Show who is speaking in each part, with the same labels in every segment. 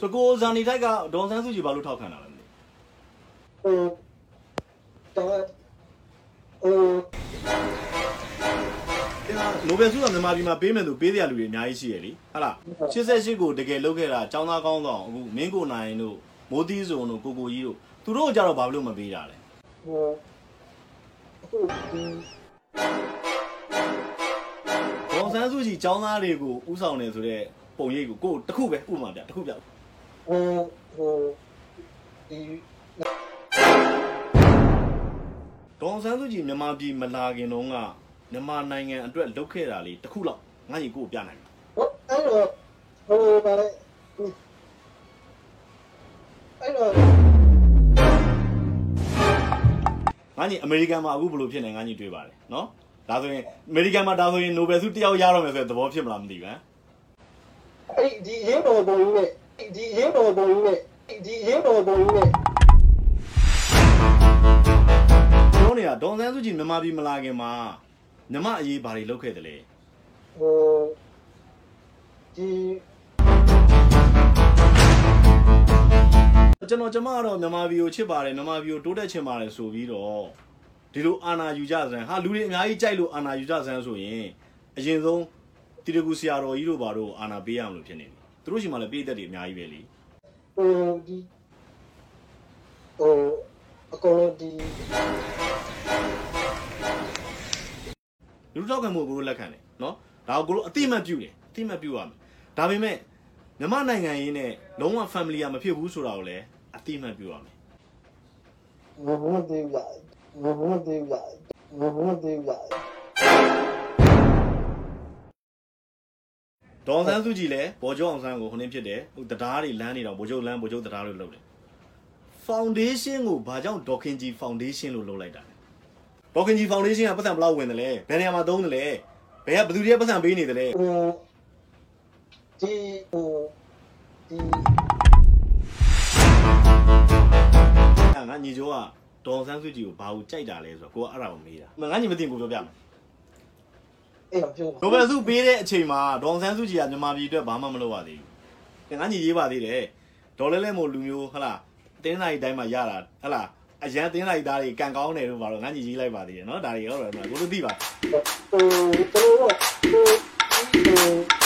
Speaker 1: ဆိုကိုဇာနီထိုက်ကဒေါ်ဆန်းစုကြည်ဘာလို့ထောက်ခံတာလဲမသိ
Speaker 2: ဟိုတော့ဟို
Speaker 1: နိုဘယ်ဆုကမြန်မာပြည်မှာပေးမယ်လို့ပေးတဲ့လူတွေအများကြီးရှိရလေဟုတ်လား88ကိုတကယ်လုပ်ခဲ့တာចောင်းသားကောင်းဆောင်အခုမင်းကိုနိုင်တို့မိုးသီးစုံတို့ကိုကိုကြီးတို့သူတို့ကြတော့ဘာလို့မပေးတာလဲ
Speaker 2: ဟိုအခုဒီ
Speaker 1: ဒေါ်ဆန်းစုကြည်ចောင်းသားတွေကိုဥဆောင်နေဆိုတဲ့ပုံရိပ်ကိုကိုတခုပဲဥပမာပြတခုပြ
Speaker 2: ဟိုဟိုဒီ
Speaker 1: ဒေါ်ဆန်းစုကြည်မြန်မာပြည်မလာခင်တုန်းကမြန်မာနိုင်ငံအတွက်လုပ်ခဲ့တာလေးတခုလောက်ငါ့ညီကိုကိုပြနိုင်တယ်
Speaker 2: ဟိုအဲ့တော့ဟိုဗါလဲအဲ့တော့
Speaker 1: ငါညီအမေရိကန်မှာအခုဘယ်လိုဖြစ်နေငါညီတွေ့ပါတယ်နော်ဒါဆိုရင်အမေရိကန်မှာဒါဆိုရင်နိုဘယ်ဆုတစ်ယောက်ရတော့မယ်ဆိုတဲ့သဘောဖြစ်မလားမသိဘူးဟမ်
Speaker 2: အဲ့ဒီရင်းတော်ပုံကြီးနဲ့ ဒီရင်းတော်ပုံကြီးနဲ့ဒီရင်းတော်ပုံကြီးနဲ့
Speaker 1: ပြောနေတာဒေါ်ဆန်းစုကြည်မြန်မာပြည်မလာခင်မှာမြမအရေးဘာတွေလုပ်ခဲ့တယ်လဲ
Speaker 2: ဟိုဒီ
Speaker 1: ကျွန်တော်ကျမကတော့မြန်မာပြည်ကိုချစ်ပါတယ်မြန်မာပြည်ကိုတိုးတက်ချင်ပါတယ်ဆိုပြီးတော့ဒီလိုအာနာယူကြစမ်းဟာလူတွေအများကြီးကြိုက်လို့အာနာယူကြစမ်းဆိုရင်အရင်ဆုံးတီတကူဆရာတော်ကြီးတို့ဘာတို့အာနာပေးရမလို့ဖြစ်နေပြီ သူတို့ရှိမှလည်းပေးသက်တွေအများကြီးပဲလေ
Speaker 2: ဟိုဒီဟိုအကောင်လုံးဒီ
Speaker 1: လူတို့ထောက်ခံမှုကိုကိုတို့လက်ခံတယ်နော်ဒါကိုကိုတို့အတိအမှတ်ပြုတယ်အတိအမှတ်ပြုရမယ်ဒါပေမဲ့မြန်မာနိုင်ငံရေးနဲ့လုံးဝ family ကမဖြစ်ဘူးဆိုတာကိုလည်းအတိအမှတ်ပြုရမယ်
Speaker 2: ငုံသေးရငုံသေးရငုံသေးရ
Speaker 1: ဒေါ်ဆန်းစုကြည်လည်းဗော်ကျော်အောင်ဆန်းကိုခုနှင်းဖြစ်တယ်ဟိုတရားတွေလမ်းနေတော့ဗော်ကျော်လမ်းဗော်ကျော်တရားလို့လုပ်တယ် foundation ကိုဘာကြောင့်ဒေါခင်ကြီး foundation လို့လုပ်လိုက်တာလဲဒေါခင်ကြီး foundation ကပတ်စံဘယ်လောက်ဝင်တယ်လဲဘယ်နေရာမှာသုံးတယ်လဲဘယ်ကဘယ်သူတွေကပတ်စံပေးနေတယ်လဲ
Speaker 2: ဟိုဒီဟိုဒီ
Speaker 1: ငါညီကျော်ကဒေါ်ဆန်းစုကြည်ကိုဘာကိုကြိုက်တာလဲဆိုတော့ကိုကအဲ့ဒါကိုမေးတာငါညီမသိဘူးကိုပြောပြမယ်
Speaker 2: အဲ့ပြော
Speaker 1: နိုဘယ်ဆုပေးတဲ့အချိန်မှာဒေါ်ဆန်းစုကြည်ကမြန်မာပြည်အတွက်ဘာမှမလုပ်ရသေးဘူးငါညီရေးပါသေးတယ်ဒေါ်လဲလဲမို့လူမျိုးဟလာတင်းနိုင်တိုင်းမှာရတာဟလာအရန်တင်းလိုက်သားတွေကန်ကောင်းတယ်လို့ပါတော့ငါညီရေးလိုက်ပါသေးတယ်နော်ဒါတွေဟုတ်တယ်ကိုတို့သိပါ
Speaker 2: ဟိုကျွန်တော်ဟိုဟို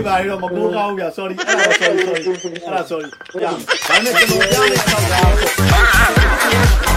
Speaker 1: တွေပါတော့မပိုးကောင်းဘူးဗျ sorry အဲ့ဒါ sorry sorry အဲ့ဒါ sorry ပြဒါနဲ့ကျွန်တော်ပြမယ့်အောက်က